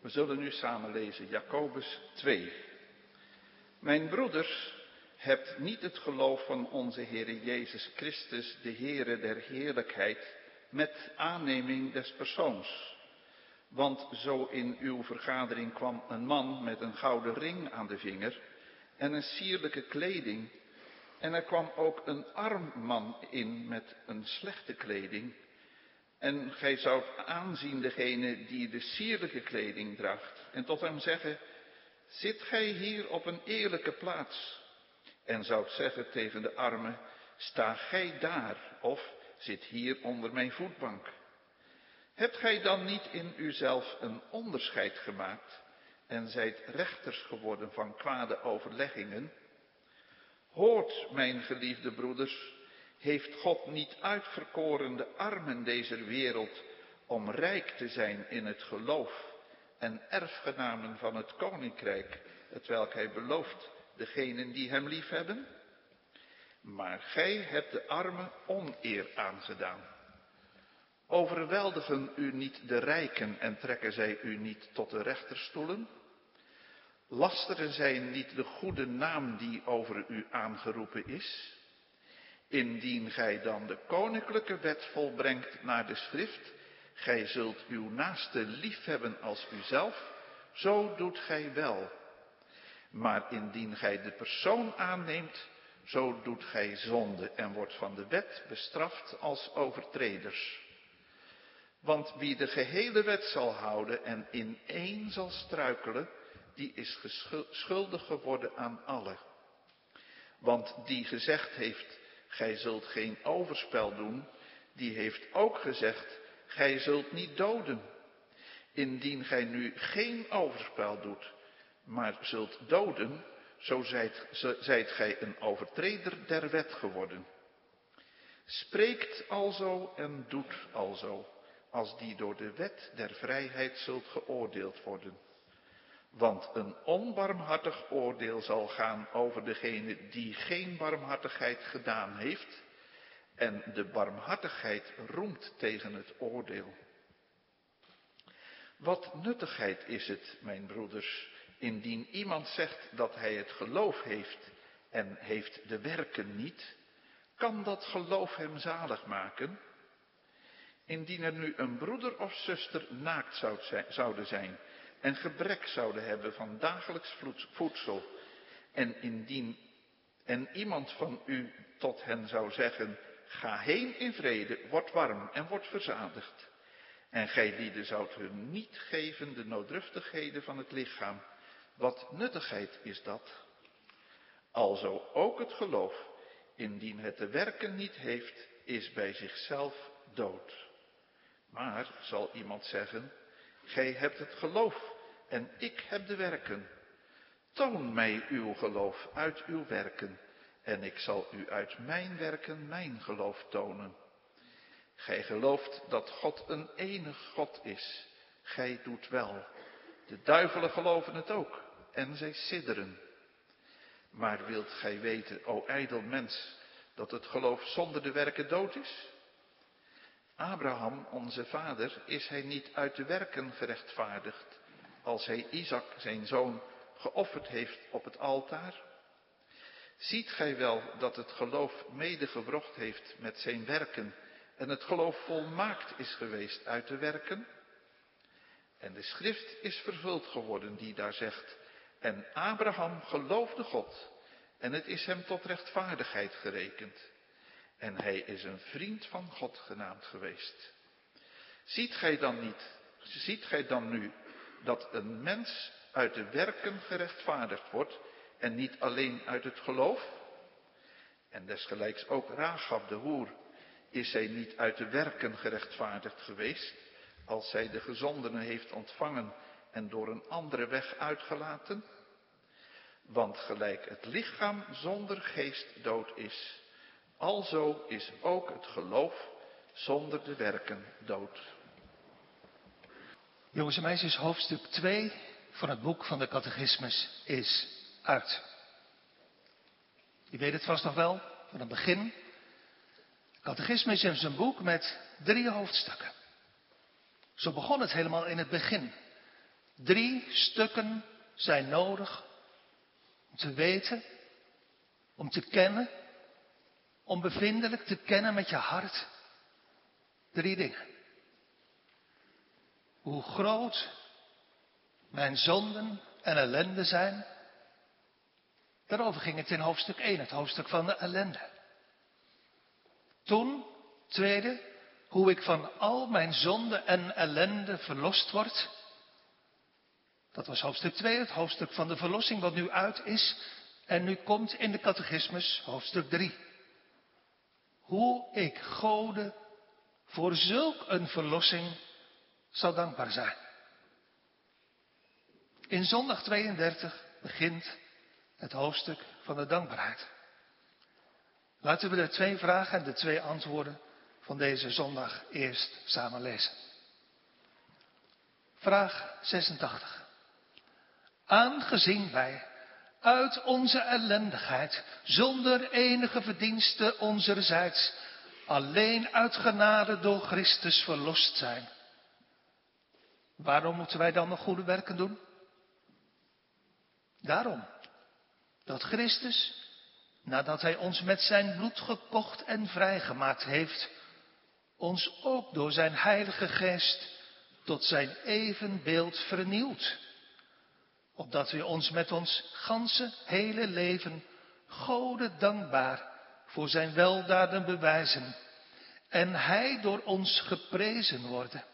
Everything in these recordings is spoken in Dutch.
We zullen nu samen lezen Jacobus 2. Mijn broeders, hebt niet het geloof van onze Heere Jezus Christus, de Heere der Heerlijkheid, met aanneming des persoons. Want zo in uw vergadering kwam een man met een gouden ring aan de vinger en een sierlijke kleding. En er kwam ook een arm man in met een slechte kleding. En gij zoudt aanzien degene die de sierlijke kleding draagt en tot hem zeggen, zit gij hier op een eerlijke plaats? En zoudt zeggen tegen de arme, sta gij daar of zit hier onder mijn voetbank? Hebt gij dan niet in uzelf een onderscheid gemaakt en zijt rechters geworden van kwade overleggingen? Hoort, mijn geliefde broeders, heeft God niet uitverkoren de armen deze wereld om rijk te zijn in het geloof en erfgenamen van het koninkrijk, het welk hij belooft degenen die hem liefhebben? Maar gij hebt de armen oneer aangedaan. Overweldigen u niet de rijken en trekken zij u niet tot de rechterstoelen? Lasteren zij niet de goede naam die over u aangeroepen is? Indien gij dan de koninklijke wet volbrengt naar de schrift, gij zult uw naaste liefhebben als uzelf, zo doet gij wel. Maar indien gij de persoon aanneemt, zo doet gij zonde en wordt van de wet bestraft als overtreders. Want wie de gehele wet zal houden en in één zal struikelen, die is schuldig geworden aan alle. Want die gezegd heeft, gij zult geen overspel doen, die heeft ook gezegd, gij zult niet doden. Indien gij nu geen overspel doet, maar zult doden, zo zijt, zijt gij een overtreder der wet geworden. Spreekt alzo en doet alzo, als die door de wet der vrijheid zult geoordeeld worden. Want een onbarmhartig oordeel zal gaan over degene die geen barmhartigheid gedaan heeft, en de barmhartigheid roemt tegen het oordeel. Wat nuttigheid is het, mijn broeders, Indien iemand zegt dat hij het geloof heeft en heeft de werken niet, kan dat geloof hem zalig maken? Indien er nu een broeder of zuster naakt zou zouden zijn en gebrek zouden hebben van dagelijks voedsel, en indien en iemand van u tot hen zou zeggen, ga heen in vrede, word warm en word verzadigd. En gij lieden zoudt hun niet geven de nooddruftigheden van het lichaam, wat nuttigheid is dat? Alzo ook het geloof, indien het de werken niet heeft, is bij zichzelf dood. Maar, zal iemand zeggen, gij hebt het geloof en ik heb de werken. Toon mij uw geloof uit uw werken en ik zal u uit mijn werken mijn geloof tonen. Gij gelooft dat God een enig God is. Gij doet wel. De duivelen geloven het ook en zij sidderen. Maar wilt gij weten, o ijdel mens, dat het geloof zonder de werken dood is? Abraham, onze vader, is hij niet uit de werken gerechtvaardigd, als hij Isaac, zijn zoon, geofferd heeft op het altaar? Ziet gij wel dat het geloof medegewrocht heeft met zijn werken en het geloof volmaakt is geweest uit de werken? En de schrift is vervuld geworden die daar zegt, en Abraham geloofde God en het is hem tot rechtvaardigheid gerekend. En hij is een vriend van God genaamd geweest. Ziet gij dan niet, ziet gij dan nu dat een mens uit de werken gerechtvaardigd wordt en niet alleen uit het geloof? En desgelijks ook Rahab de hoer, is zij niet uit de werken gerechtvaardigd geweest, als zij de gezondenen heeft ontvangen en door een andere weg uitgelaten? Want gelijk het lichaam zonder geest dood is, alzo is ook het geloof zonder de werken dood. Jongens en meisjes, hoofdstuk 2 van het boek van de catechismus is uit. Je weet het vast nog wel, van het begin. Catechismus is een boek met drie hoofdstukken. Zo begon het helemaal in het begin. Drie stukken zijn nodig om te weten, om te kennen, om bevindelijk te kennen met je hart. Drie dingen. Hoe groot mijn zonden en ellende zijn. Daarover ging het in hoofdstuk 1, het hoofdstuk van de ellende. Toen, tweede, hoe ik van al mijn zonden en ellende verlost word. Dat was hoofdstuk 2, het hoofdstuk van de verlossing wat nu uit is. En nu komt in de catechismus hoofdstuk 3. Hoe ik Gode voor zulk een verlossing zal dankbaar zijn. In zondag 32 begint het hoofdstuk van de dankbaarheid. Laten we de twee vragen en de twee antwoorden van deze zondag eerst samen lezen. Vraag 86. Aangezien wij uit onze ellendigheid, zonder enige verdienste onzerzijds, alleen uit genade door Christus verlost zijn. Waarom moeten wij dan nog goede werken doen? Daarom dat Christus, nadat Hij ons met zijn bloed gekocht en vrijgemaakt heeft, ons ook door zijn Heilige Geest tot zijn evenbeeld vernieuwt. Opdat we ons met ons ganse hele leven Gode dankbaar voor zijn weldaden bewijzen en Hij door ons geprezen worden.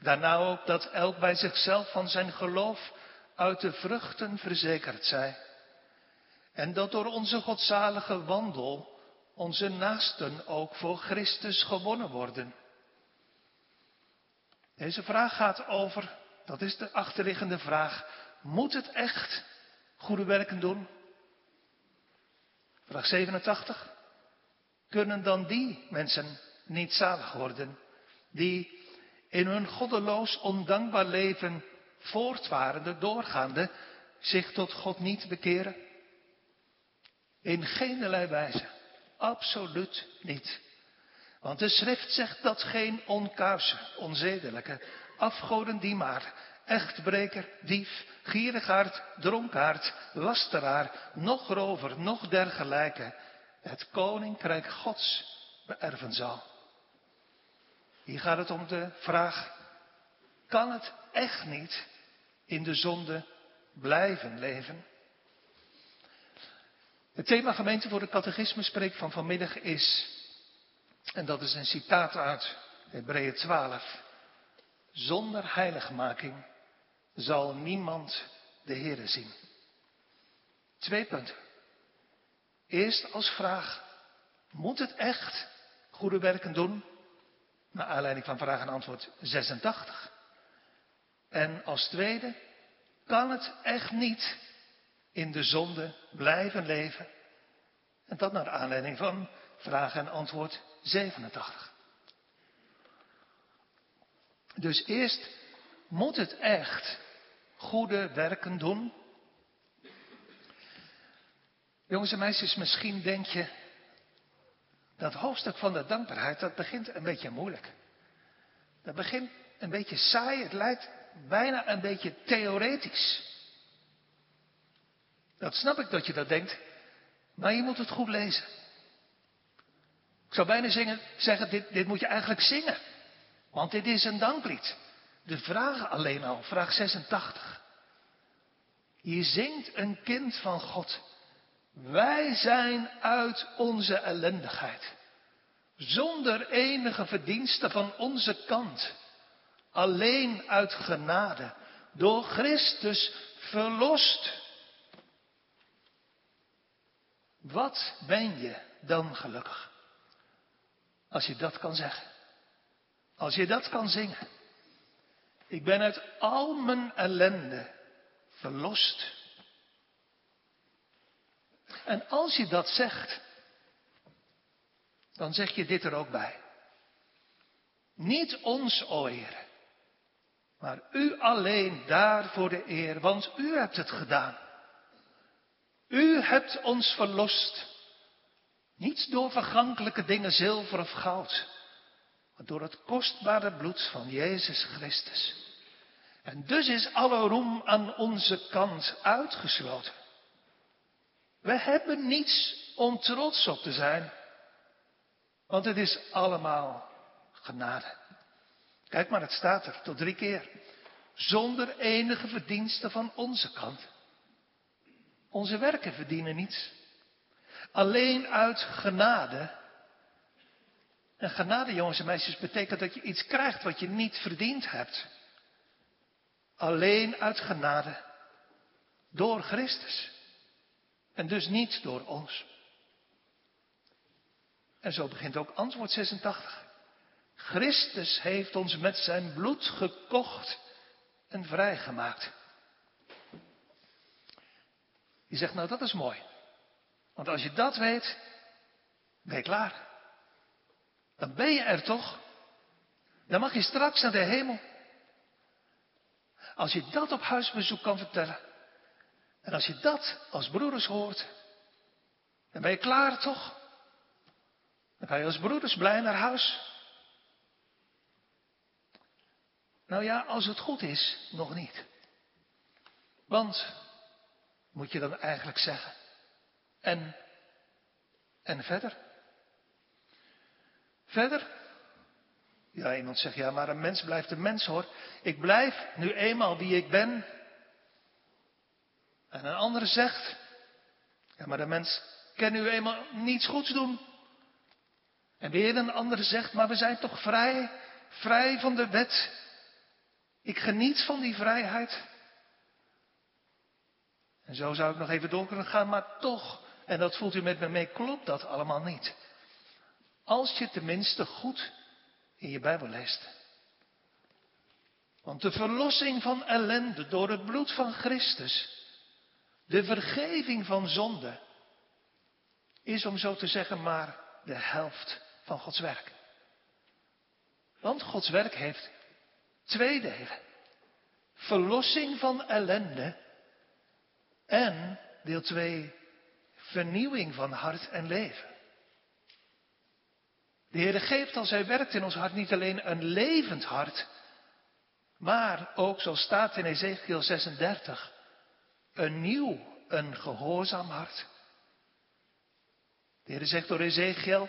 Daarna ook dat elk bij zichzelf van zijn geloof uit de vruchten verzekerd zij. En dat door onze godzalige wandel onze naasten ook voor Christus gewonnen worden. Deze vraag gaat over, dat is de achterliggende vraag, moet het echt goede werken doen? Vraag 87. Kunnen dan die mensen niet zalig worden, die in hun goddeloos ondankbaar leven voortvarende, doorgaande, zich tot God niet bekeren? In geenerlei wijze. Absoluut niet. Want de schrift zegt dat geen onkuise, onzedelijke, afgodendienaar, echtbreker, dief, gierigaard, dronkaard, lasteraar, nog rover, nog dergelijke het koninkrijk Gods beërven zal. Hier gaat het om de vraag, kan het echt niet in de zonde blijven leven? Het thema gemeente voor de catechisme spreekt van vanmiddag is, en dat is een citaat uit Hebreeën 12, zonder heiligmaking zal niemand de Heere zien. Twee punten. Eerst als vraag, moet het echt goede werken doen? Naar aanleiding van vraag en antwoord 86. En als tweede, kan het echt niet in de zonde blijven leven? En dat naar aanleiding van vraag en antwoord 87. Dus eerst, moet het echt goede werken doen? Jongens en meisjes, misschien denk je, dat hoofdstuk van de dankbaarheid, dat begint een beetje moeilijk. Dat begint een beetje saai, het lijkt bijna een beetje theoretisch. Dat snap ik dat je dat denkt, maar je moet het goed lezen. Ik zou bijna zingen, zeggen, dit, dit moet je eigenlijk zingen. Want dit is een danklied. De vragen alleen al, vraag 86. Je zingt een kind van God. Wij zijn uit onze ellendigheid, zonder enige verdienste van onze kant, alleen uit genade, door Christus verlost. Wat ben je dan gelukkig? Als je dat kan zeggen. Als je dat kan zingen. Ik ben uit al mijn ellende verlost. En als je dat zegt, dan zeg je dit er ook bij. Niet ons, o maar u alleen daar voor de eer, want u hebt het gedaan. U hebt ons verlost. Niet door vergankelijke dingen, zilver of goud, door het kostbare bloed van Jezus Christus. En dus is alle roem aan onze kant uitgesloten. We hebben niets om trots op te zijn, want het is allemaal genade. Kijk maar, het staat er tot drie keer. Zonder enige verdienste van onze kant. Onze werken verdienen niets. Alleen uit genade. En genade, jongens en meisjes, betekent dat je iets krijgt wat je niet verdiend hebt. Alleen uit genade. Door Christus. En dus niet door ons. En zo begint ook antwoord 86. Christus heeft ons met zijn bloed gekocht en vrijgemaakt. Je zegt, nou dat is mooi. Want als je dat weet, ben je klaar. Dan ben je er toch. Dan mag je straks naar de hemel. Als je dat op huisbezoek kan vertellen. En als je dat als broeders hoort. Dan ben je klaar toch? Dan ga je als broeders blij naar huis. Nou ja, als het goed is, nog niet. Want, moet je dan eigenlijk zeggen. En, en verder? Verder? Ja, iemand zegt, ja, maar een mens blijft een mens hoor. Ik blijf nu eenmaal wie ik ben. En een andere zegt, ja, maar de mens kan nu eenmaal niets goeds doen. En weer een andere zegt, maar we zijn toch vrij, vrij van de wet. Ik geniet van die vrijheid. En zo zou ik nog even door kunnen gaan, maar toch, en dat voelt u met me mee, klopt dat allemaal niet. Als je tenminste goed in je Bijbel leest. Want de verlossing van ellende door het bloed van Christus, de vergeving van zonde, is om zo te zeggen maar de helft van Gods werk. Want Gods werk heeft twee delen. Verlossing van ellende en deel 2, vernieuwing van hart en leven. De Heer geeft als Hij werkt in ons hart niet alleen een levend hart, maar ook, zoals staat in Ezekiel 36, een nieuw, een gehoorzaam hart. De Heer zegt door Ezekiel,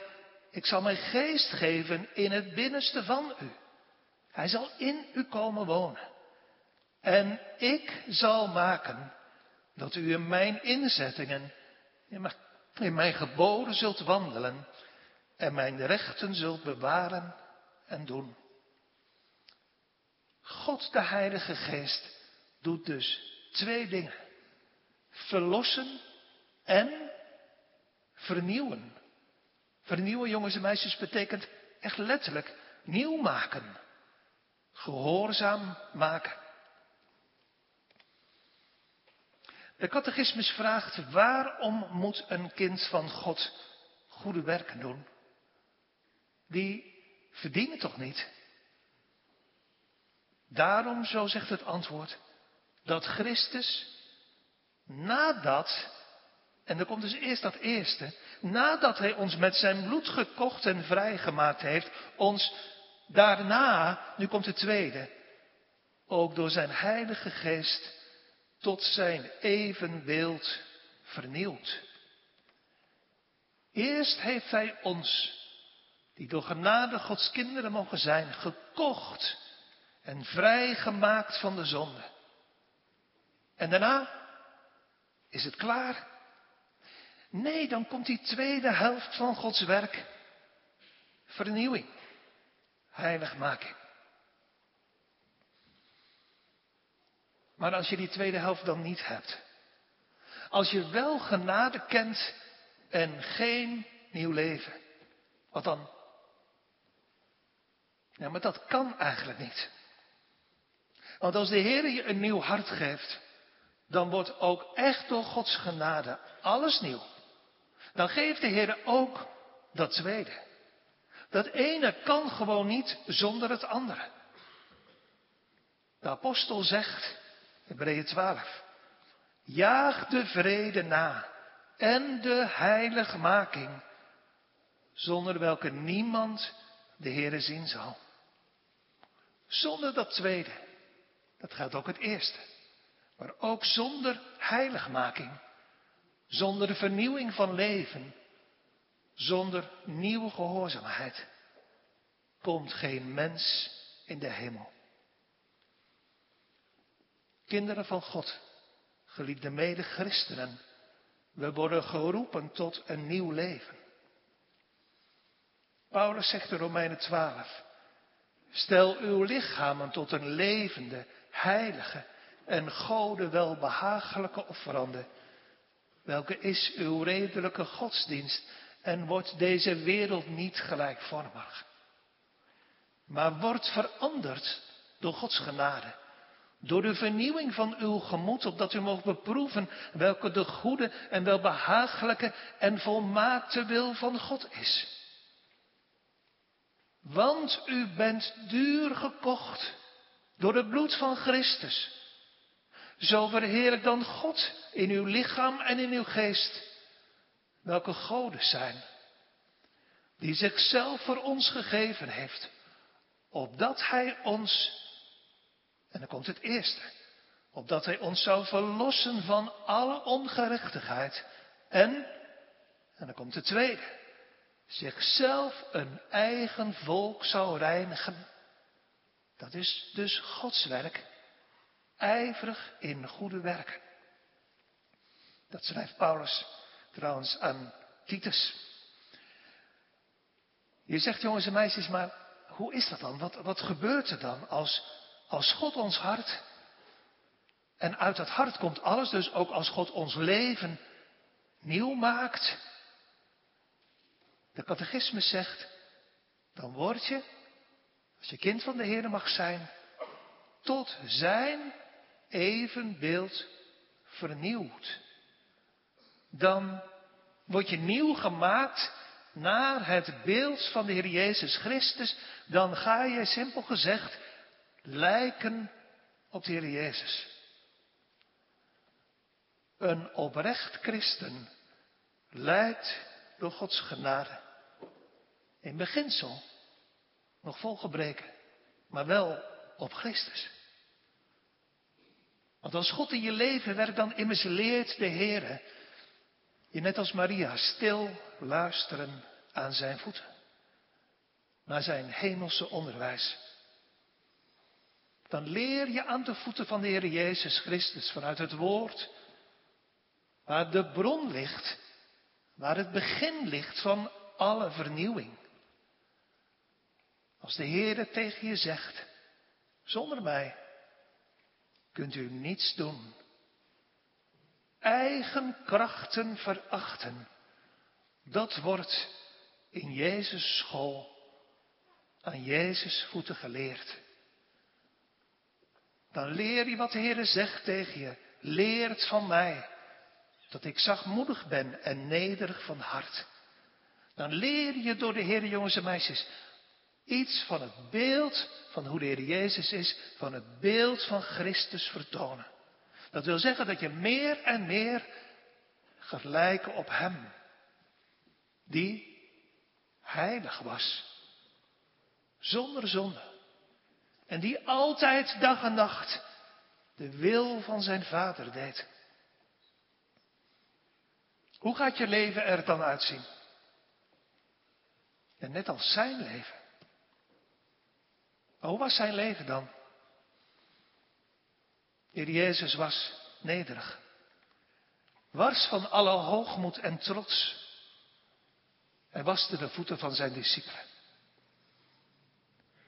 ik zal mijn geest geven in het binnenste van u. Hij zal in u komen wonen. En ik zal maken dat u in mijn inzettingen, in mijn geboden zult wandelen en mijn rechten zult bewaren en doen. God de Heilige Geest doet dus twee dingen. Verlossen en vernieuwen. Vernieuwen, jongens en meisjes, betekent echt letterlijk nieuw maken. Gehoorzaam maken. De catechismus vraagt, waarom moet een kind van God goede werken doen? Die verdienen toch niet? Daarom, zo zegt het antwoord, dat Christus nadat, en er komt dus eerst dat eerste, nadat hij ons met zijn bloed gekocht en vrijgemaakt heeft, ons daarna, nu komt het tweede, ook door zijn heilige geest tot zijn evenbeeld vernieuwd. Eerst heeft hij ons, die door genade Gods kinderen mogen zijn, gekocht en vrijgemaakt van de zonde. En daarna is het klaar. Nee, dan komt die tweede helft van Gods werk. Vernieuwing. Heiligmaking. Maar als je die tweede helft dan niet hebt. Als je wel genade kent en geen nieuw leven. Wat dan? Ja, maar dat kan eigenlijk niet. Want als de Heer je een nieuw hart geeft, dan wordt ook echt door Gods genade alles nieuw. Dan geeft de Heer ook dat tweede. Dat ene kan gewoon niet zonder het andere. De apostel zegt, Hebreeën 12. Jaag de vrede na en de heiligmaking, zonder welke niemand de Heere zien zal. Zonder dat tweede Dat geldt ook het eerste. Maar ook zonder heiligmaking, zonder vernieuwing van leven, zonder nieuwe gehoorzaamheid, komt geen mens in de hemel. Kinderen van God, geliefde mede-christenen, we worden geroepen tot een nieuw leven. Paulus zegt in Romeinen 12, stel uw lichamen tot een levende, heilige en Gode welbehagelijke offerande, welke is uw redelijke godsdienst en wordt deze wereld niet gelijkvormig, maar wordt veranderd door Gods genade door de vernieuwing van uw gemoed, opdat u mocht beproeven welke de goede en welbehagelijke en volmaakte wil van God is. Want u bent duur gekocht door het bloed van Christus. Zo verheerlijk dan God in uw lichaam en in uw geest, welke goden zijn, die zichzelf voor ons gegeven heeft, opdat Hij ons en dan komt het eerste. Opdat hij ons zou verlossen van alle ongerechtigheid. En, en dan komt het tweede. Zichzelf een eigen volk zou reinigen. Dat is dus Gods werk. Ijverig in goede werken. Dat schrijft Paulus trouwens aan Titus. Je zegt jongens en meisjes, maar hoe is dat dan? Wat, wat gebeurt er dan als als God ons hart, en uit dat hart komt alles, dus ook als God ons leven nieuw maakt. De catechismus zegt, dan word je, als je kind van de Heer mag zijn, tot zijn evenbeeld vernieuwd. Dan word je nieuw gemaakt naar het beeld van de Heer Jezus Christus. Dan ga je, simpel gezegd, lijken op de Heer Jezus. Een oprecht christen leidt door Gods genade. In beginsel nog vol gebreken, maar wel op Christus. Want als God in je leven werkt, dan immers leert de Heer je net als Maria stil luisteren aan zijn voeten. Naar zijn hemelse onderwijs dan leer je aan de voeten van de Heer Jezus Christus vanuit het woord, waar de bron ligt, waar het begin ligt van alle vernieuwing. Als de Heer tegen je zegt, zonder mij kunt u niets doen. Eigen krachten verachten, dat wordt in Jezus school aan Jezus voeten geleerd. Dan leer je wat de Heer zegt tegen je. Leer het van mij. Dat ik zachtmoedig ben en nederig van hart. Dan leer je door de Heer, jongens en meisjes, iets van het beeld van hoe de Heer Jezus is, van het beeld van Christus vertonen. Dat wil zeggen dat je meer en meer gaat op Hem, die heilig was, zonder zonde. En die altijd dag en nacht de wil van zijn vader deed. Hoe gaat je leven er dan uitzien? En net als zijn leven. Hoe was zijn leven dan? Heer Jezus was nederig. Wars van alle hoogmoed en trots. Hij waste de voeten van zijn discipelen.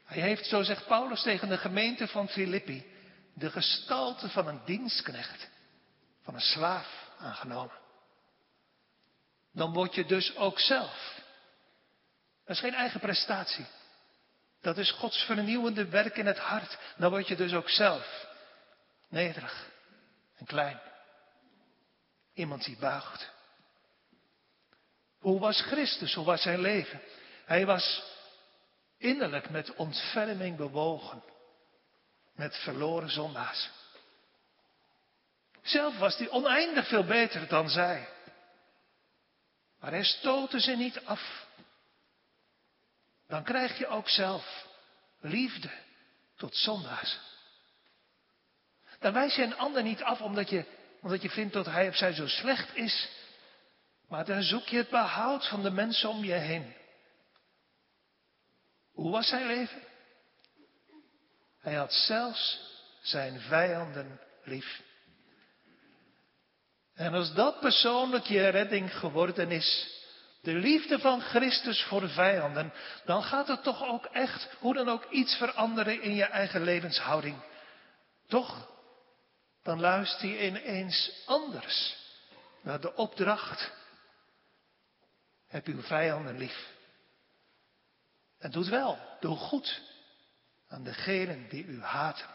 Hij heeft, zo zegt Paulus tegen de gemeente van Filippi, de gestalte van een dienstknecht, van een slaaf aangenomen. Dan word je dus ook zelf. Dat is geen eigen prestatie. Dat is Gods vernieuwende werk in het hart. Dan word je dus ook zelf nederig en klein. Iemand die buigt. Hoe was Christus? Hoe was zijn leven? Hij was innerlijk met ontferming bewogen. Met verloren zondaars. Zelf was hij oneindig veel beter dan zij. Maar hij stootte ze niet af. Dan krijg je ook zelf liefde tot zondaars. Dan wijs je een ander niet af omdat je, omdat je vindt dat hij of zij zo slecht is. Maar dan zoek je het behoud van de mensen om je heen. Hoe was zijn leven? Hij had zelfs zijn vijanden lief. En als dat persoonlijk je redding geworden is, de liefde van Christus voor de vijanden, dan gaat het toch ook echt, hoe dan ook, iets veranderen in je eigen levenshouding. Toch? Dan luister je ineens anders naar de opdracht. Heb uw vijanden lief. En doet wel, doe goed aan degenen die u haten.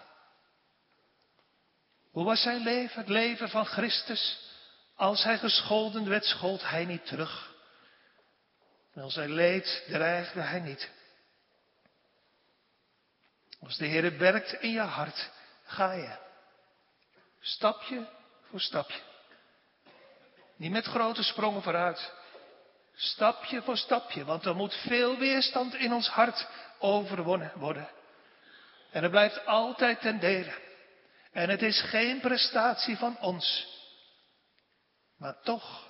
Hoe was zijn leven, het leven van Christus? Als hij gescholden werd, schold hij niet terug. Als hij leed, dreigde hij niet. Als de Heer werkt in je hart, ga je. Stapje voor stapje. Niet met grote sprongen vooruit. Stapje voor stapje, want er moet veel weerstand in ons hart overwonnen worden. En het blijft altijd ten dele. En het is geen prestatie van ons. Maar toch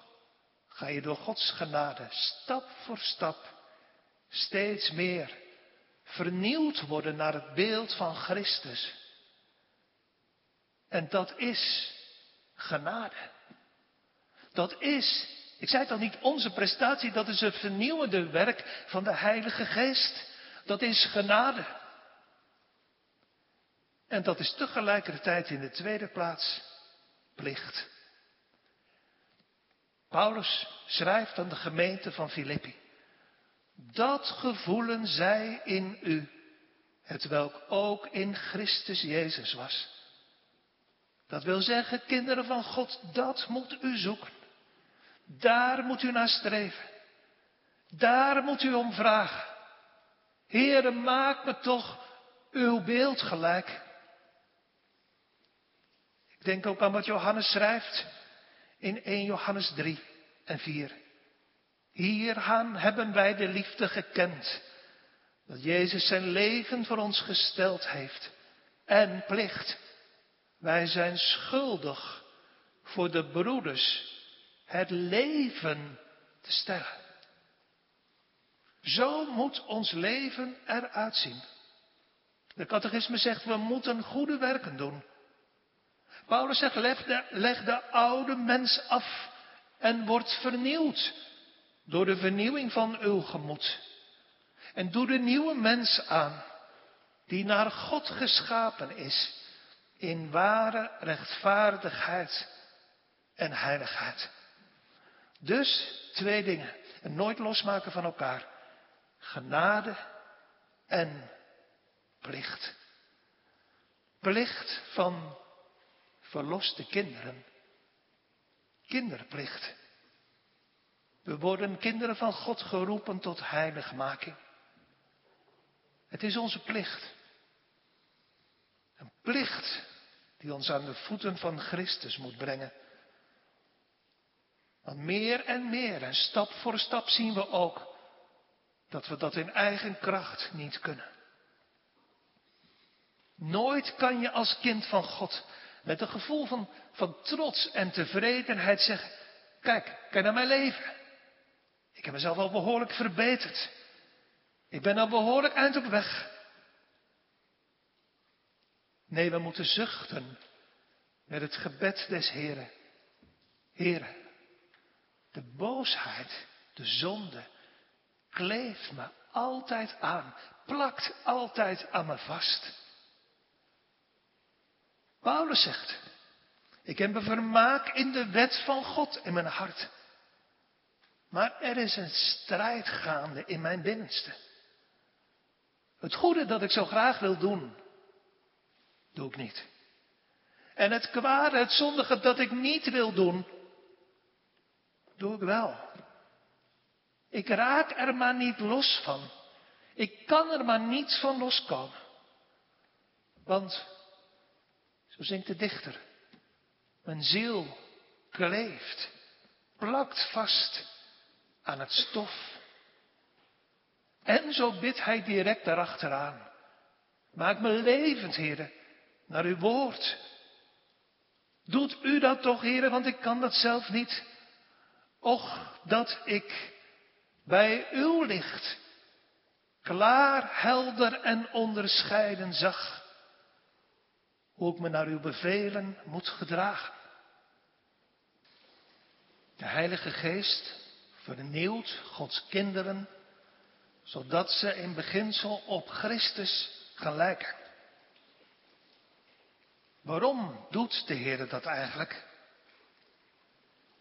ga je door Gods genade stap voor stap steeds meer vernieuwd worden naar het beeld van Christus. En dat is genade. Dat is, ik zei het al niet onze prestatie, dat is het vernieuwende werk van de Heilige Geest. Dat is genade. En dat is tegelijkertijd in de tweede plaats plicht. Paulus schrijft aan de gemeente van Filippi. Dat gevoelen zij in u, het welk ook in Christus Jezus was. Dat wil zeggen, kinderen van God, dat moet u zoeken. Daar moet u naar streven. Daar moet u om vragen. Heere, maak me toch uw beeld gelijk. Ik denk ook aan wat Johannes schrijft in 1 Johannes 3 en 4. Hieraan hebben wij de liefde gekend. Dat Jezus zijn leven voor ons gesteld heeft. En plicht. Wij zijn schuldig voor de broeders het leven te stellen. Zo moet ons leven eruit zien. De catechisme zegt, we moeten goede werken doen. Paulus zegt, leg de, oude mens af en word vernieuwd door de vernieuwing van uw gemoed. En doe de nieuwe mens aan, die naar God geschapen is, in ware rechtvaardigheid en heiligheid. Dus twee dingen, en nooit losmaken van elkaar. Genade en plicht. Plicht van verloste kinderen. Kinderplicht. We worden kinderen van God geroepen tot heiligmaking. Het is onze plicht. Een plicht die ons aan de voeten van Christus moet brengen. Want meer en meer en stap voor stap zien we ook dat we dat in eigen kracht niet kunnen. Nooit kan je als kind van God met een gevoel van, van trots en tevredenheid zeggen, kijk, kijk naar mijn leven. Ik heb mezelf al behoorlijk verbeterd. Ik ben al behoorlijk eind op weg. Nee, we moeten zuchten met het gebed des Heren. Heren, de boosheid, de zonde, kleeft me altijd aan, plakt altijd aan me vast. Paulus zegt, ik heb een vermaak in de wet van God in mijn hart. Maar er is een strijd gaande in mijn binnenste. Het goede dat ik zo graag wil doen, doe ik niet. En het kwade, het zondige dat ik niet wil doen, doe ik wel. Ik raak er maar niet los van. Ik kan er maar niet van loskomen. Want zo zingt de dichter. Mijn ziel kleeft, plakt vast aan het stof. En zo bidt hij direct daarachteraan. Maak me levend, heren, naar uw woord. Doet u dat toch, heren, want ik kan dat zelf niet. Och, dat ik bij uw licht klaar, helder en onderscheiden zag hoe ik me naar uw bevelen moet gedragen. De Heilige Geest vernieuwt Gods kinderen, zodat ze in beginsel op Christus gaan lijken. Waarom doet de Heer dat eigenlijk?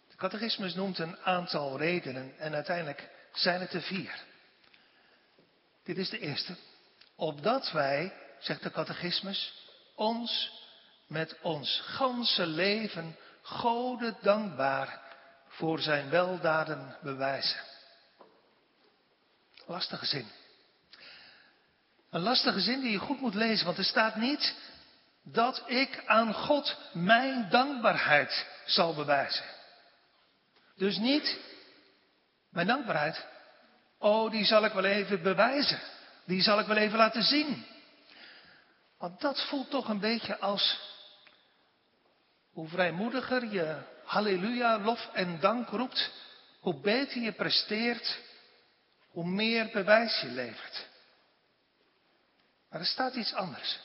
De catechismus noemt een aantal redenen en uiteindelijk zijn het er vier. Dit is de eerste. Opdat wij, zegt de catechismus, ons met ons ganse leven Gode dankbaar voor zijn weldaden bewijzen. Lastige zin. Een lastige zin die je goed moet lezen, want er staat niet dat ik aan God mijn dankbaarheid zal bewijzen. Dus niet mijn dankbaarheid. Oh, die zal ik wel even bewijzen. Die zal ik wel even laten zien. Want dat voelt toch een beetje als hoe vrijmoediger je halleluja, lof en dank roept, hoe beter je presteert, hoe meer bewijs je levert. Maar er staat iets anders.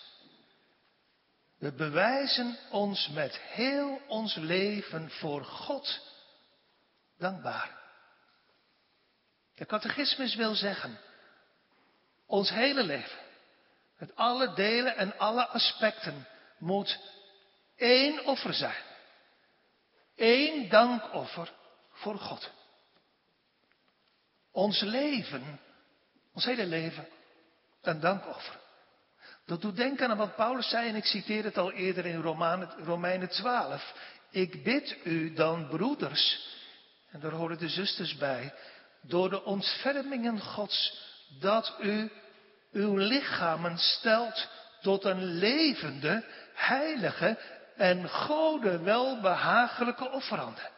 We bewijzen ons met heel ons leven voor God dankbaar. De catechismus wil zeggen, ons hele leven, met alle delen en alle aspecten, moet één offer zijn. Eén dankoffer voor God. Ons leven, ons hele leven, een dankoffer. Dat doet denken aan wat Paulus zei, en ik citeer het al eerder in Romeinen 12. Ik bid u dan, broeders, en daar horen de zusters bij, door de ontfermingen Gods, dat u uw lichamen stelt tot een levende, heilige en Gode welbehagelijke offeranden.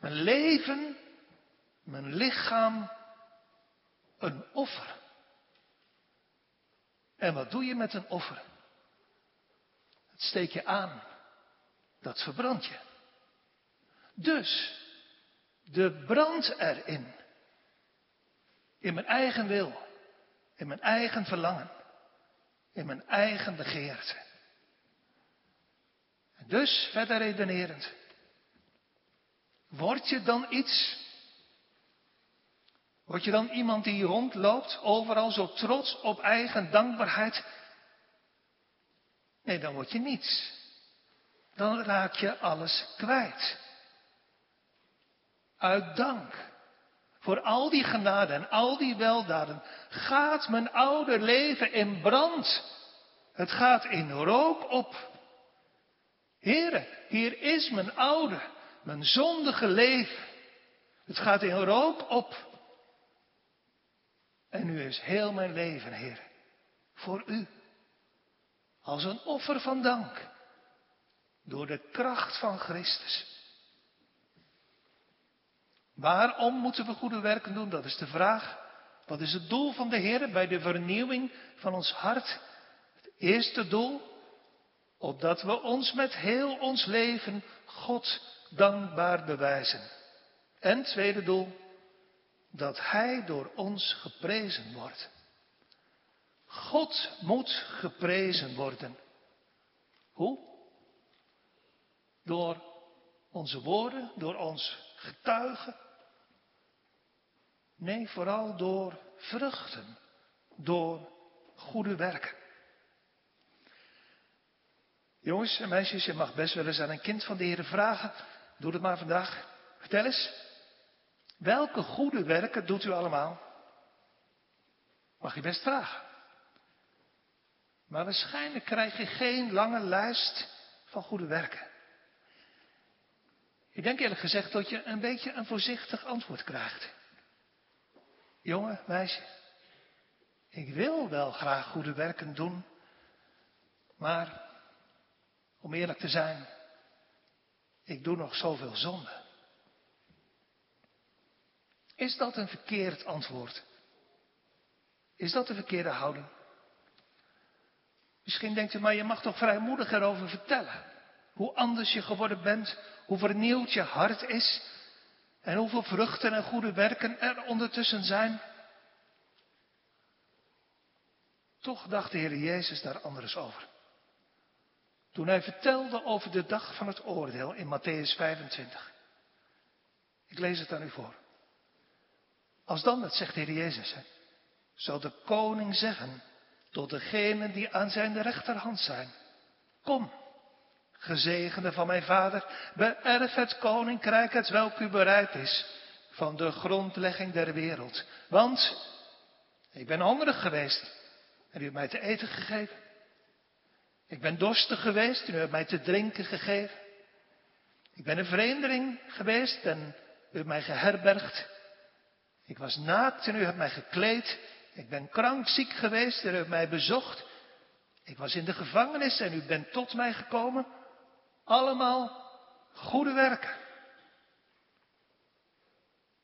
Mijn leven, mijn lichaam, een offer. En wat doe je met een offer? Dat steek je aan. Dat verbrand je. Dus, de brand erin. In mijn eigen wil. In mijn eigen verlangen. In mijn eigen begeerte. En dus, verder redenerend. Word je dan iets Word je dan iemand die rondloopt, overal zo trots op eigen dankbaarheid? Nee, dan word je niets. Dan raak je alles kwijt. Uit dank voor al die genade en al die weldaden gaat mijn oude leven in brand. Het gaat in rook op. Heren, hier is mijn oude, mijn zondige leven. Het gaat in rook op. En nu is heel mijn leven, Heer, voor U. Als een offer van dank. Door de kracht van Christus. Waarom moeten we goede werken doen? Dat is de vraag. Wat is het doel van de Heer bij de vernieuwing van ons hart? Het eerste doel, opdat we ons met heel ons leven God dankbaar bewijzen. En tweede doel, dat Hij door ons geprezen wordt. God moet geprezen worden. Hoe? Door onze woorden, door ons getuigen. Nee, vooral door vruchten, door goede werken. Jongens en meisjes, je mag best wel eens aan een kind van de Heer vragen. Doe het maar vandaag. Vertel eens, Welke goede werken doet u allemaal? Mag je best vragen. Maar waarschijnlijk krijg je geen lange lijst van goede werken. Ik denk eerlijk gezegd dat je een beetje een voorzichtig antwoord krijgt. Jongen, meisje, ik wil wel graag goede werken doen, maar om eerlijk te zijn, ik doe nog zoveel zonde. Is dat een verkeerd antwoord? Is dat de verkeerde houding? Misschien denkt u, maar je mag toch vrijmoedig erover vertellen. hoe anders je geworden bent, hoe vernieuwd je hart is en hoeveel vruchten en goede werken er ondertussen zijn. Toch dacht de Heer Jezus daar anders over. Toen hij vertelde over de dag van het oordeel in Matthäus 25. Ik lees het aan u voor. Als dan, dat zegt de Heer Jezus, hè, de koning zeggen tot degenen die aan zijn rechterhand zijn. Kom, gezegende van mijn vader, beërf het koninkrijk het welk u bereid is van de grondlegging der wereld. Want ik ben hongerig geweest en u hebt mij te eten gegeven. Ik ben dorstig geweest en u hebt mij te drinken gegeven. Ik ben een vreemdeling geweest en u hebt mij geherbergd. Ik was naakt en u hebt mij gekleed. Ik ben krankziek geweest en u hebt mij bezocht. Ik was in de gevangenis en u bent tot mij gekomen. Allemaal goede werken.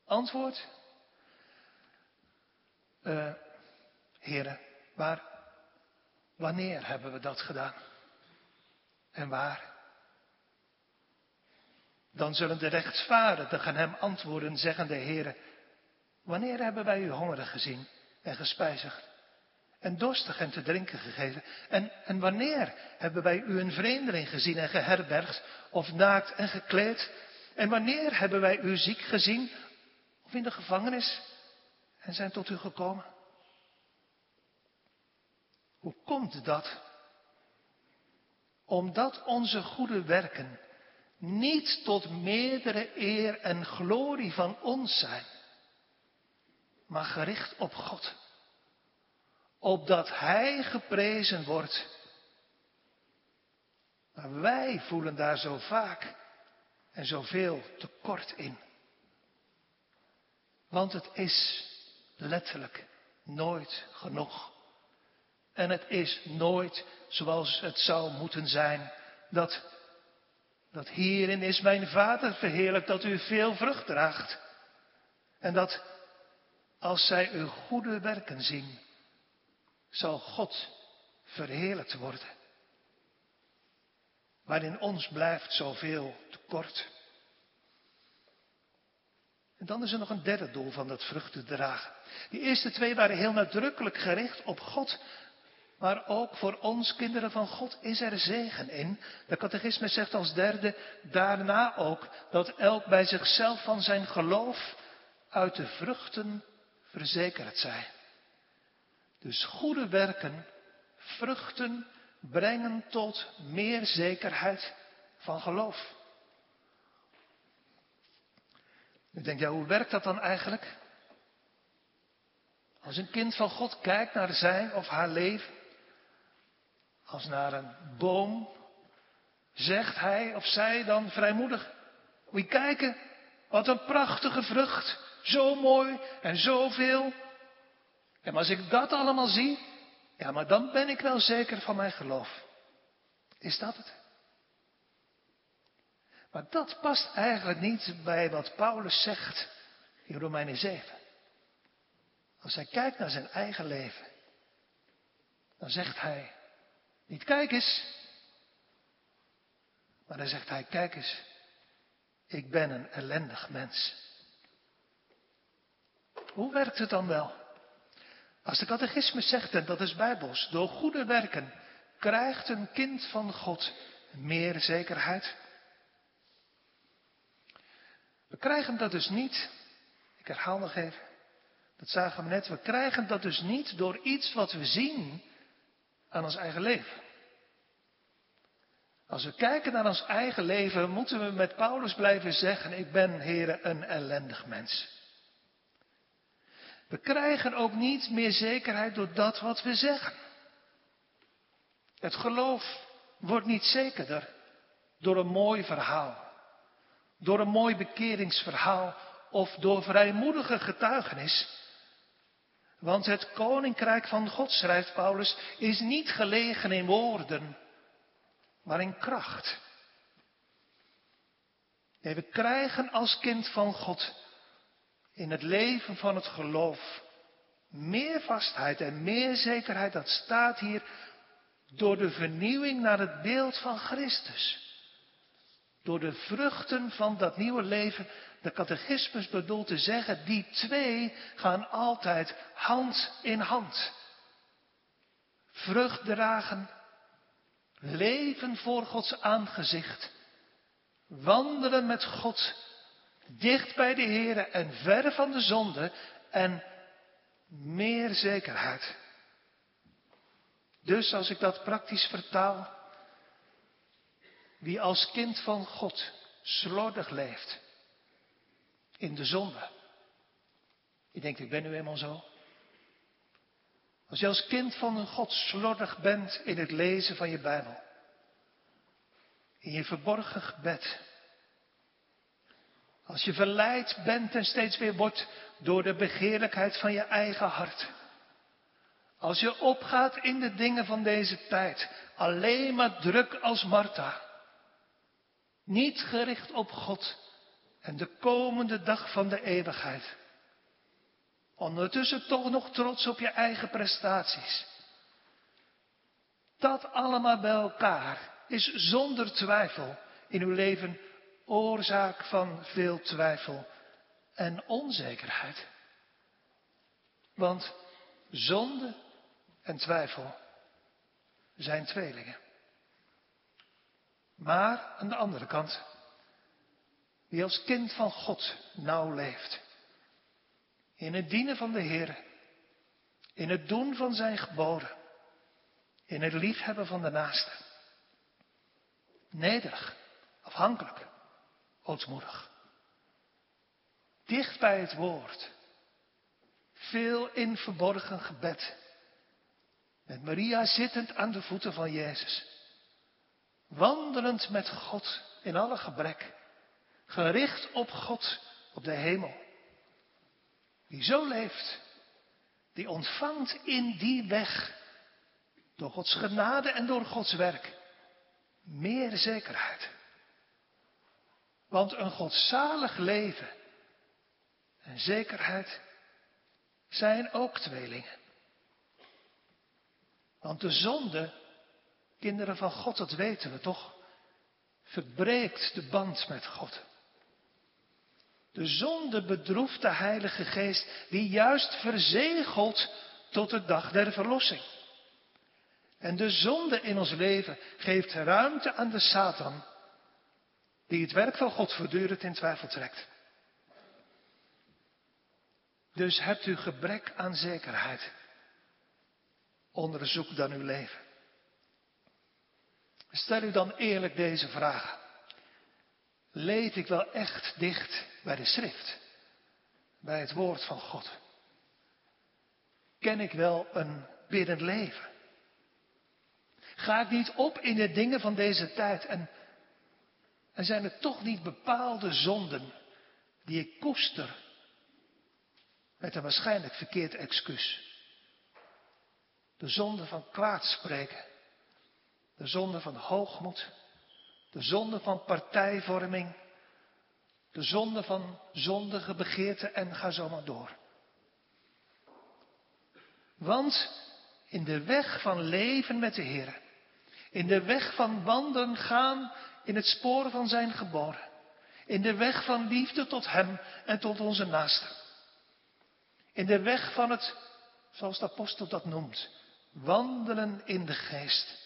Antwoord. Uh, heren, waar, wanneer hebben we dat gedaan? En waar? Dan zullen de rechtvaardigen hem antwoorden, zeggende Heren, wanneer hebben wij u hongerig gezien en gespijzigd? En dorstig en te drinken gegeven? En, en wanneer hebben wij u een vreemdeling gezien en geherbergd, of naakt en gekleed? En wanneer hebben wij u ziek gezien, of in de gevangenis, en zijn tot u gekomen? Hoe komt dat? Omdat onze goede werken niet tot meerdere eer en glorie van ons zijn, maar gericht op God. Opdat Hij geprezen wordt. Maar wij voelen daar zo vaak en zoveel tekort in. Want het is letterlijk nooit genoeg. En het is nooit zoals het zou moeten zijn dat dat hierin is mijn Vader verheerlijk dat u veel vrucht draagt. En dat als zij uw goede werken zien, zal God verheerlijkt worden. Maar in ons blijft zoveel tekort. En dan is er nog een derde doel van dat vruchten dragen. Die eerste twee waren heel nadrukkelijk gericht op God, maar ook voor ons kinderen van God is er zegen in. De catechisme zegt als derde daarna ook dat elk bij zichzelf van zijn geloof uit de vruchten verzekerd zij. Dus goede werken, vruchten brengen tot meer zekerheid van geloof. U denkt, ja, hoe werkt dat dan eigenlijk? Als een kind van God kijkt naar zijn of haar leven, als naar een boom, zegt hij of zij dan vrijmoedig, moet je kijken, wat een prachtige vrucht, zo mooi en zoveel. En als ik dat allemaal zie, ja, maar dan ben ik wel zeker van mijn geloof. Is dat het? Maar dat past eigenlijk niet bij wat Paulus zegt in Romeinen 7. Als hij kijkt naar zijn eigen leven, dan zegt hij, niet kijk eens. Maar dan zegt hij, kijk eens, ik ben een ellendig mens. Hoe werkt het dan wel? Als de catechisme zegt, en dat is bijbels, door goede werken krijgt een kind van God meer zekerheid. We krijgen dat dus niet, ik herhaal nog even, dat zagen we net, we krijgen dat dus niet door iets wat we zien aan ons eigen leven. Als we kijken naar ons eigen leven, moeten we met Paulus blijven zeggen, ik ben, heren, een ellendig mens. We krijgen ook niet meer zekerheid door dat wat we zeggen. Het geloof wordt niet zekerder door een mooi verhaal, door een mooi bekeringsverhaal of door vrijmoedige getuigenis. Want het koninkrijk van God, schrijft Paulus, is niet gelegen in woorden, maar in kracht. Nee, we krijgen als kind van God in het leven van het geloof meer vastheid en meer zekerheid. Dat staat hier door de vernieuwing naar het beeld van Christus. door de vruchten van dat nieuwe leven, de catechismus bedoelt te zeggen, die twee gaan altijd hand in hand. Vrucht dragen, leven voor Gods aangezicht, wandelen met God, dicht bij de Heer en ver van de zonde en meer zekerheid. Dus als ik dat praktisch vertaal, wie als kind van God slordig leeft in de zonde. Je denkt, ik ben nu eenmaal zo. Als je als kind van een God slordig bent in het lezen van je Bijbel. In je verborgen gebed. Als je verleid bent en steeds weer wordt door de begeerlijkheid van je eigen hart. Als je opgaat in de dingen van deze tijd, alleen maar druk als Martha. Niet gericht op God en de komende dag van de eeuwigheid. Ondertussen toch nog trots op je eigen prestaties. Dat allemaal bij elkaar is zonder twijfel in uw leven oorzaak van veel twijfel en onzekerheid. Want zonde en twijfel zijn tweelingen. Maar aan de andere kant, wie als kind van God nauw leeft, in het dienen van de Heer, in het doen van zijn geboden, in het liefhebben van de naaste, nederig, afhankelijk, ootmoedig, dicht bij het woord, veel in verborgen gebed, met Maria zittend aan de voeten van Jezus. Wandelend met God in alle gebrek. Gericht op God, op de hemel. Wie zo leeft, die ontvangt in die weg, door Gods genade en door Gods werk, meer zekerheid. Want een godzalig leven en zekerheid zijn ook tweelingen. Want de zonde, kinderen van God, dat weten we toch, verbreekt de band met God. De zonde bedroeft de Heilige Geest, die juist verzegelt tot de dag der verlossing. En de zonde in ons leven geeft ruimte aan de Satan, die het werk van God voortdurend in twijfel trekt. Dus hebt u gebrek aan zekerheid onderzoek dan uw leven. Stel u dan eerlijk deze vragen. Leef ik wel echt dicht bij de schrift? Bij het woord van God? Ken ik wel een biddend leven? Ga ik niet op in de dingen van deze tijd en, en zijn er toch niet bepaalde zonden die ik koester met een waarschijnlijk verkeerd excuus? De zonde van kwaadspreken. De zonde van hoogmoed. De zonde van partijvorming. De zonde van zondige begeerte en ga zo maar door. Want in de weg van leven met de Heer, in de weg van wandelen gaan in het spoor van zijn geboren, in de weg van liefde tot Hem en tot onze naasten, in de weg van het, zoals de apostel dat noemt, Wandelen in de geest.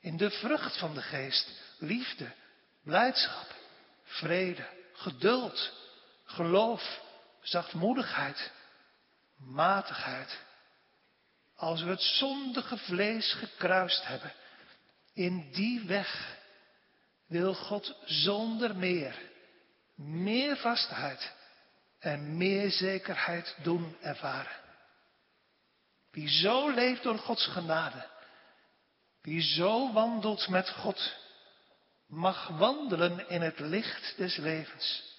In de vrucht van de geest. Liefde, blijdschap, vrede, geduld, geloof, zachtmoedigheid, matigheid. Als we het zondige vlees gekruist hebben, in die weg wil God zonder meer, meer vastheid en meer zekerheid doen ervaren. Wie zo leeft door Gods genade. Wie zo wandelt met God. Mag wandelen in het licht des levens.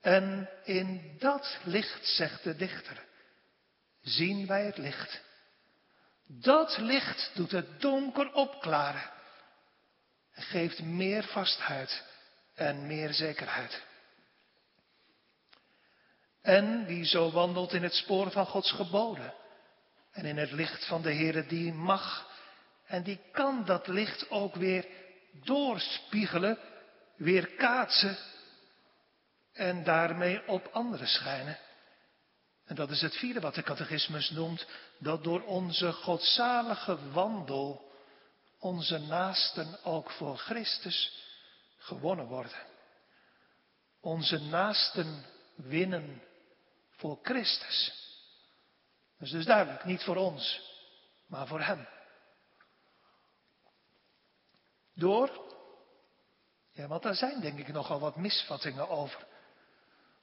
En in dat licht, zegt de dichter, zien wij het licht. Dat licht doet het donker opklaren. Geeft meer vastheid en meer zekerheid. En wie zo wandelt in het spoor van Gods geboden, en in het licht van de Heere die mag en die kan dat licht ook weer doorspiegelen weerkaatsen en daarmee op anderen schijnen. En dat is het vierde wat de catechismus noemt, dat door onze godzalige wandel onze naasten ook voor Christus gewonnen worden. Onze naasten winnen voor Christus. Dat is dus duidelijk, niet voor ons, maar voor Hem. Door, ja, want daar zijn denk ik nogal wat misvattingen over.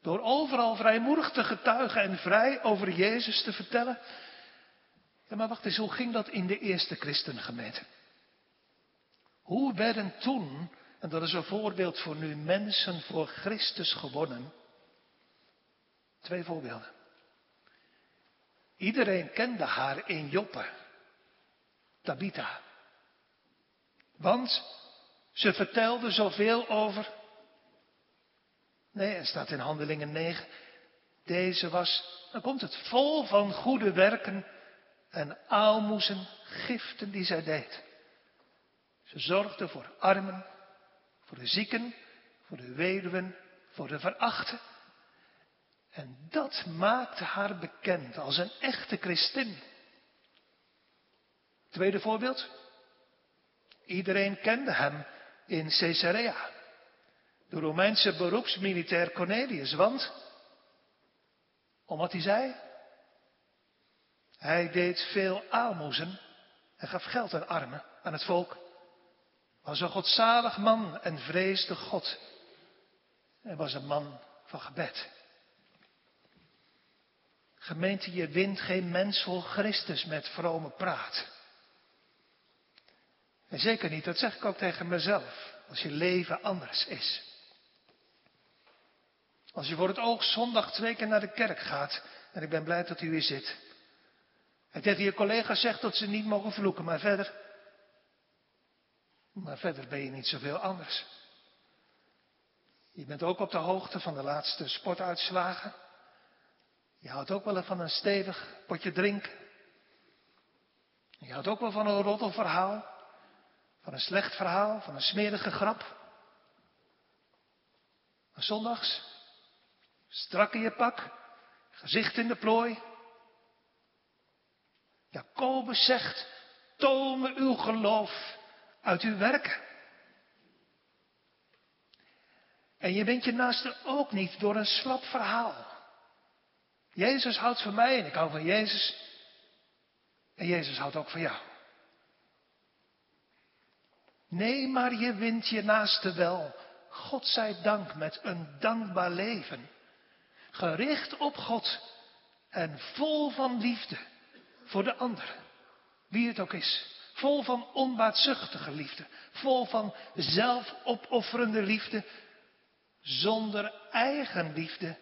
Door overal vrijmoedig te getuigen en vrij over Jezus te vertellen. Ja, maar wacht eens, hoe ging dat in de eerste christengemeente? Hoe werden toen, en dat is een voorbeeld voor nu, mensen voor Christus gewonnen? Twee voorbeelden. Iedereen kende haar in Joppe, Tabitha. Want ze vertelde zoveel over. Nee, er staat in Handelingen 9. Deze was, dan komt het, vol van goede werken en aalmoezen, giften die zij deed. Ze zorgde voor armen, voor de zieken, voor de weduwen, voor de verachten. En dat maakte haar bekend als een echte christin. Tweede voorbeeld. Iedereen kende hem in Caesarea. De Romeinse beroepsmilitair Cornelius. Want, om wat hij zei, hij deed veel aalmoezen en gaf geld aan armen, aan het volk. Was een godzalig man en vreesde God. En was een man van gebed. Gemeente, je wint geen mens voor Christus met vrome praat. En zeker niet, dat zeg ik ook tegen mezelf, als je leven anders is. Als je voor het oog zondag twee keer naar de kerk gaat, en ik ben blij dat u hier zit. En tegen je collega's zegt dat ze niet mogen vloeken, maar verder. Maar verder ben je niet zoveel anders. Je bent ook op de hoogte van de laatste sportuitslagen. Je houdt ook wel van een stevig potje drinken. Je houdt ook wel van een roddelverhaal. Van een slecht verhaal, van een smerige grap. Maar zondags, strak in je pak, gezicht in de plooi. Jacobus zegt, toon me uw geloof uit uw werken. En je bent je naaste ook niet door een slap verhaal. Jezus houdt van mij en ik hou van Jezus. En Jezus houdt ook van jou. Nee, maar je wint je naaste wel. God zij dank met een dankbaar leven. Gericht op God en vol van liefde voor de anderen. Wie het ook is. Vol van onbaatzuchtige liefde. Vol van zelfopofferende liefde. Zonder eigen liefde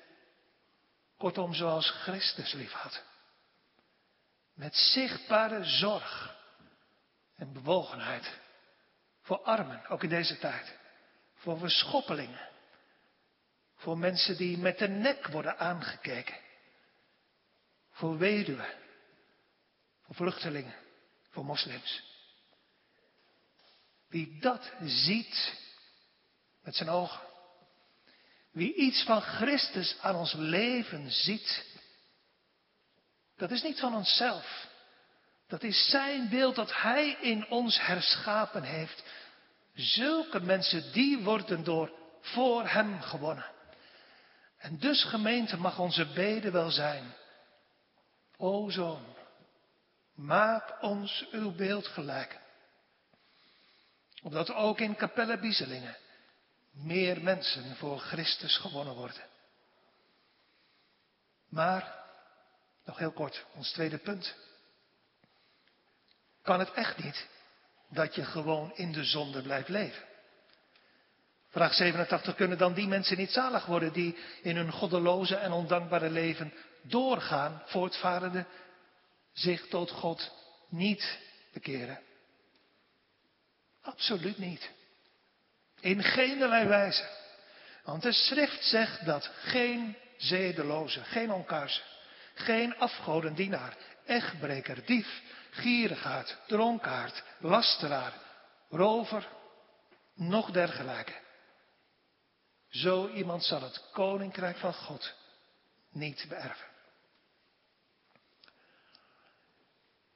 Kortom, zoals Christus lief had. Met zichtbare zorg en bewogenheid. Voor armen, ook in deze tijd. Voor verschoppelingen. Voor mensen die met de nek worden aangekeken. Voor weduwen. Voor vluchtelingen. Voor moslims. Wie dat ziet met zijn ogen. Wie iets van Christus aan ons leven ziet, dat is niet van onszelf. Dat is zijn beeld dat Hij in ons herschapen heeft. Zulke mensen, die worden door voor Hem gewonnen. En dus gemeente mag onze bede wel zijn. O Zoon, maak ons uw beeld gelijk. Opdat ook in Capelle Bieselingen meer mensen voor Christus gewonnen worden. Maar, nog heel kort, ons tweede punt. Kan het echt niet dat je gewoon in de zonde blijft leven? Vraag 87, kunnen dan die mensen niet zalig worden die in hun goddeloze en ondankbare leven doorgaan, voortvarende, zich tot God niet bekeren? Absoluut niet. In geen wijze. Want de schrift zegt dat geen zedeloze, geen onkuize, geen afgodendienaar, echtbreker, dief, gierigaard, dronkaard, lasteraar, rover, nog dergelijke Zo iemand zal het koninkrijk van God niet beërven.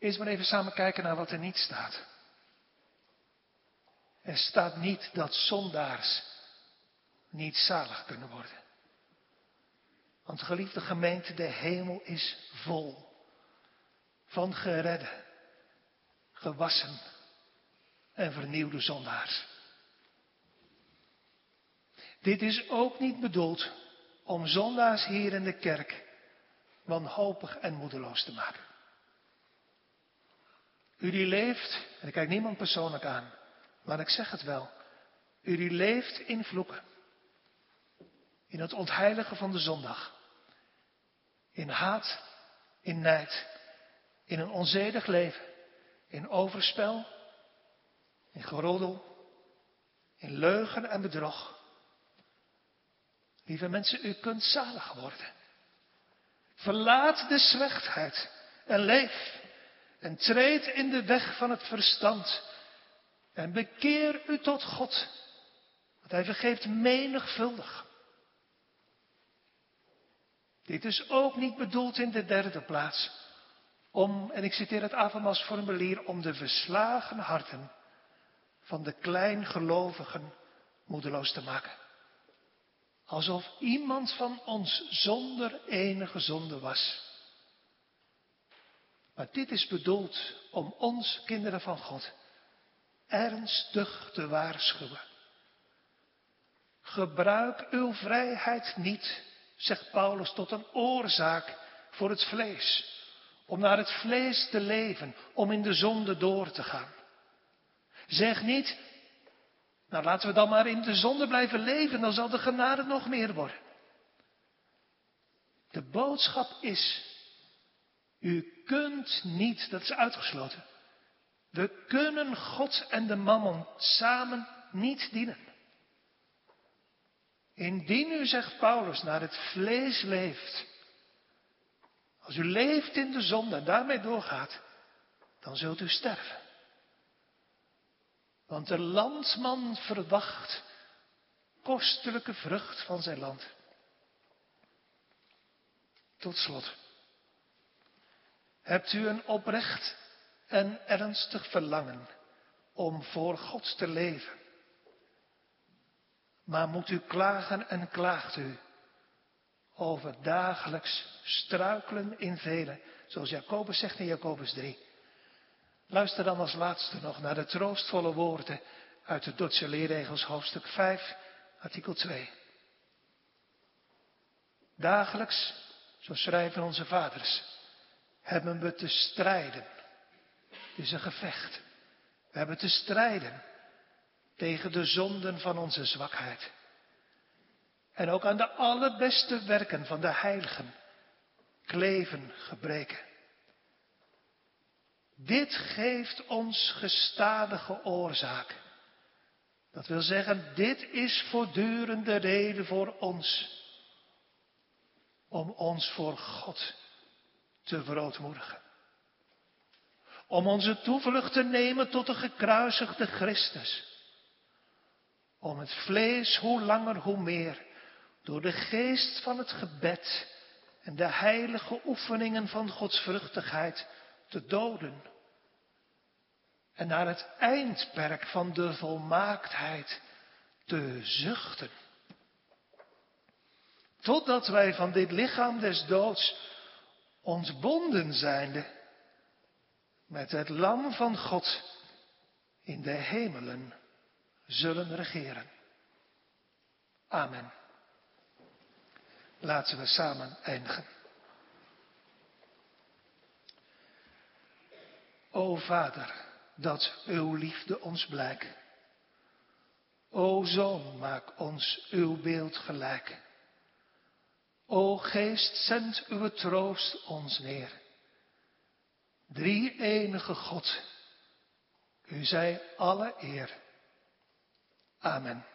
Eerst maar even samen kijken naar wat er niet staat. Er staat niet dat zondaars niet zalig kunnen worden. Want geliefde gemeente, de hemel is vol van geredde, gewassen en vernieuwde zondaars. Dit is ook niet bedoeld om zondaars hier in de kerk wanhopig en moedeloos te maken. U die leeft, en ik kijk niemand persoonlijk aan, maar ik zeg het wel. U die leeft in vloeken. In het ontheiligen van de zondag. In haat, in nijd, in een onzedig leven, in overspel, in geroddel, in leugen en bedrog. Lieve mensen, u kunt zalig worden. Verlaat de slechtheid en leef en treed in de weg van het verstand en bekeer u tot God, want Hij vergeeft menigvuldig. Dit is ook niet bedoeld in de derde plaats om, en ik citeer het avondmaalsformulier, om de verslagen harten van de kleingelovigen moedeloos te maken. Alsof iemand van ons zonder enige zonde was. Maar dit is bedoeld om ons, kinderen van God, ernstig te waarschuwen. Gebruik uw vrijheid niet, zegt Paulus, tot een oorzaak voor het vlees. Om naar het vlees te leven, om in de zonde door te gaan. Zeg niet, nou laten we dan maar in de zonde blijven leven, dan zal de genade nog meer worden. De boodschap is, u kunt niet, dat is uitgesloten. We kunnen God en de mammon samen niet dienen. Indien u, zegt Paulus, naar het vlees leeft, als u leeft in de zonde en daarmee doorgaat, dan zult u sterven. Want de landman verwacht kostelijke vrucht van zijn land. Tot slot. Hebt u een oprecht en ernstig verlangen om voor God te leven? Maar moet u klagen en klaagt u over dagelijks struikelen in velen, zoals Jacobus zegt in Jacobus 3. Luister dan als laatste nog naar de troostvolle woorden uit de Dordtse leerregels hoofdstuk 5, artikel 2. Dagelijks, zo schrijven onze vaders, hebben we te strijden. Het is een gevecht. We hebben te strijden tegen de zonden van onze zwakheid. En ook aan de allerbeste werken van de heiligen kleven gebreken. Dit geeft ons gestadige oorzaak. Dat wil zeggen, dit is voortdurende reden voor ons om ons voor God te verootmoedigen. Om onze toevlucht te nemen tot de gekruisigde Christus. Om het vlees hoe langer hoe meer door de geest van het gebed en de heilige oefeningen van Gods vruchtigheid te doden. En naar het eindperk van de volmaaktheid te zuchten. Totdat wij van dit lichaam des doods ontbonden zijnde met het lam van God in de hemelen zullen regeren. Amen. Laten we samen eindigen. O Vader, dat uw liefde ons blijk. O Zoon, maak ons uw beeld gelijk. O Geest, zend uw troost ons neer. Drie enige God, u zij alle eer. Amen.